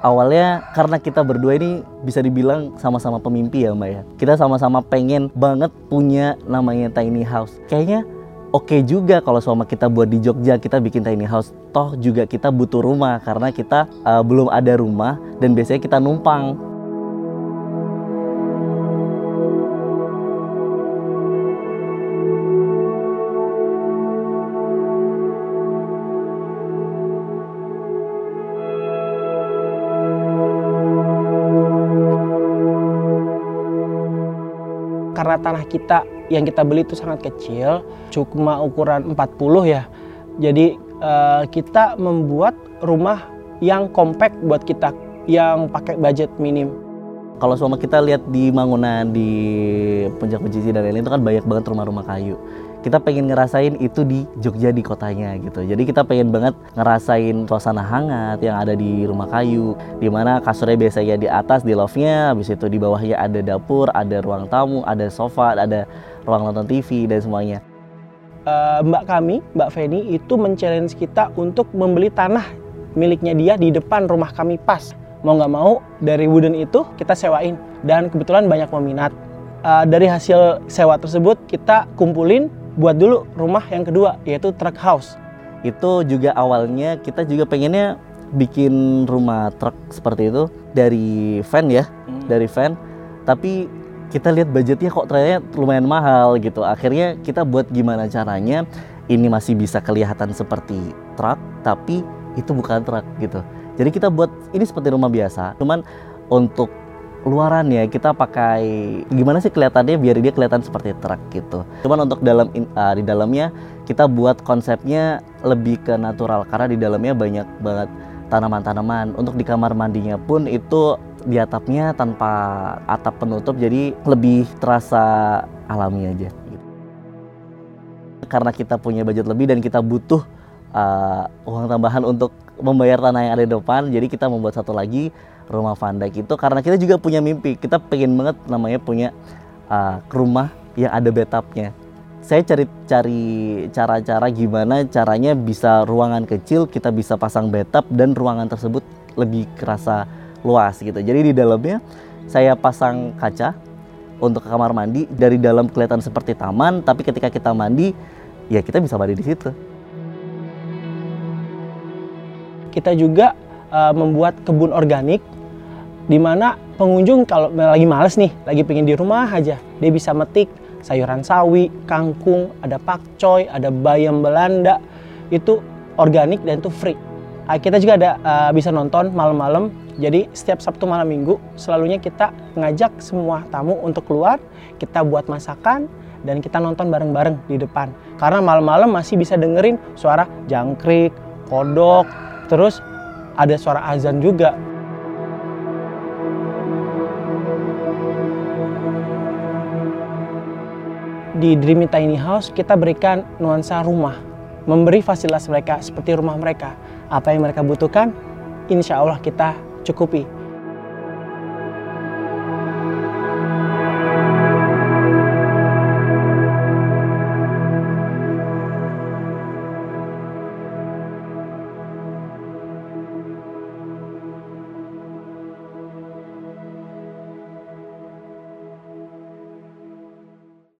awalnya karena kita berdua ini bisa dibilang sama-sama pemimpi ya mbak ya. Kita sama-sama pengen banget punya namanya tiny house. Kayaknya oke juga kalau selama kita buat di Jogja kita bikin tiny house. Toh juga kita butuh rumah karena kita uh, belum ada rumah dan biasanya kita numpang karena tanah kita yang kita beli itu sangat kecil, cuma ukuran 40 ya. Jadi uh, kita membuat rumah yang compact buat kita yang pakai budget minim. Kalau selama kita lihat di Mangunan di Puncak Pecici dan lain-lain itu kan banyak banget rumah-rumah kayu. Kita pengen ngerasain itu di Jogja di kotanya gitu. Jadi kita pengen banget ngerasain suasana hangat yang ada di rumah kayu, di mana kasurnya biasanya di atas di loft-nya, habis itu di bawahnya ada dapur, ada ruang tamu, ada sofa, ada ruang nonton TV dan semuanya. Uh, mbak kami, Mbak Feni itu men-challenge kita untuk membeli tanah miliknya dia di depan rumah kami pas mau nggak mau dari wooden itu kita sewain. Dan kebetulan banyak peminat. Uh, dari hasil sewa tersebut kita kumpulin buat dulu rumah yang kedua yaitu truck house. Itu juga awalnya kita juga pengennya bikin rumah truk seperti itu dari van ya hmm. dari van. Tapi kita lihat budgetnya kok ternyata lumayan mahal gitu. Akhirnya kita buat gimana caranya ini masih bisa kelihatan seperti truk tapi itu bukan truk gitu jadi kita buat ini seperti rumah biasa, cuman untuk luarannya kita pakai gimana sih kelihatannya biar dia kelihatan seperti truk gitu. Cuman untuk dalam uh, di dalamnya kita buat konsepnya lebih ke natural karena di dalamnya banyak banget tanaman-tanaman. Untuk di kamar mandinya pun itu di atapnya tanpa atap penutup jadi lebih terasa alami aja. Gitu. Karena kita punya budget lebih dan kita butuh uh, uang tambahan untuk membayar tanah yang ada di depan jadi kita membuat satu lagi rumah Dijk itu karena kita juga punya mimpi. Kita pengen banget namanya punya uh, rumah yang ada bathtubnya. Saya cari cari cara-cara gimana caranya bisa ruangan kecil kita bisa pasang bathtub dan ruangan tersebut lebih kerasa luas gitu. Jadi di dalamnya saya pasang kaca untuk kamar mandi dari dalam kelihatan seperti taman tapi ketika kita mandi ya kita bisa mandi di situ kita juga uh, membuat kebun organik di mana pengunjung kalau lagi males nih, lagi pengen di rumah aja, dia bisa metik sayuran sawi, kangkung, ada pakcoy, ada bayam Belanda, itu organik dan itu free. Uh, kita juga ada uh, bisa nonton malam-malam, jadi setiap Sabtu malam Minggu selalunya kita ngajak semua tamu untuk keluar, kita buat masakan, dan kita nonton bareng-bareng di depan. Karena malam-malam masih bisa dengerin suara jangkrik, kodok, Terus ada suara azan juga. Di Dreamy Tiny House kita berikan nuansa rumah, memberi fasilitas mereka seperti rumah mereka. Apa yang mereka butuhkan, insya Allah kita cukupi.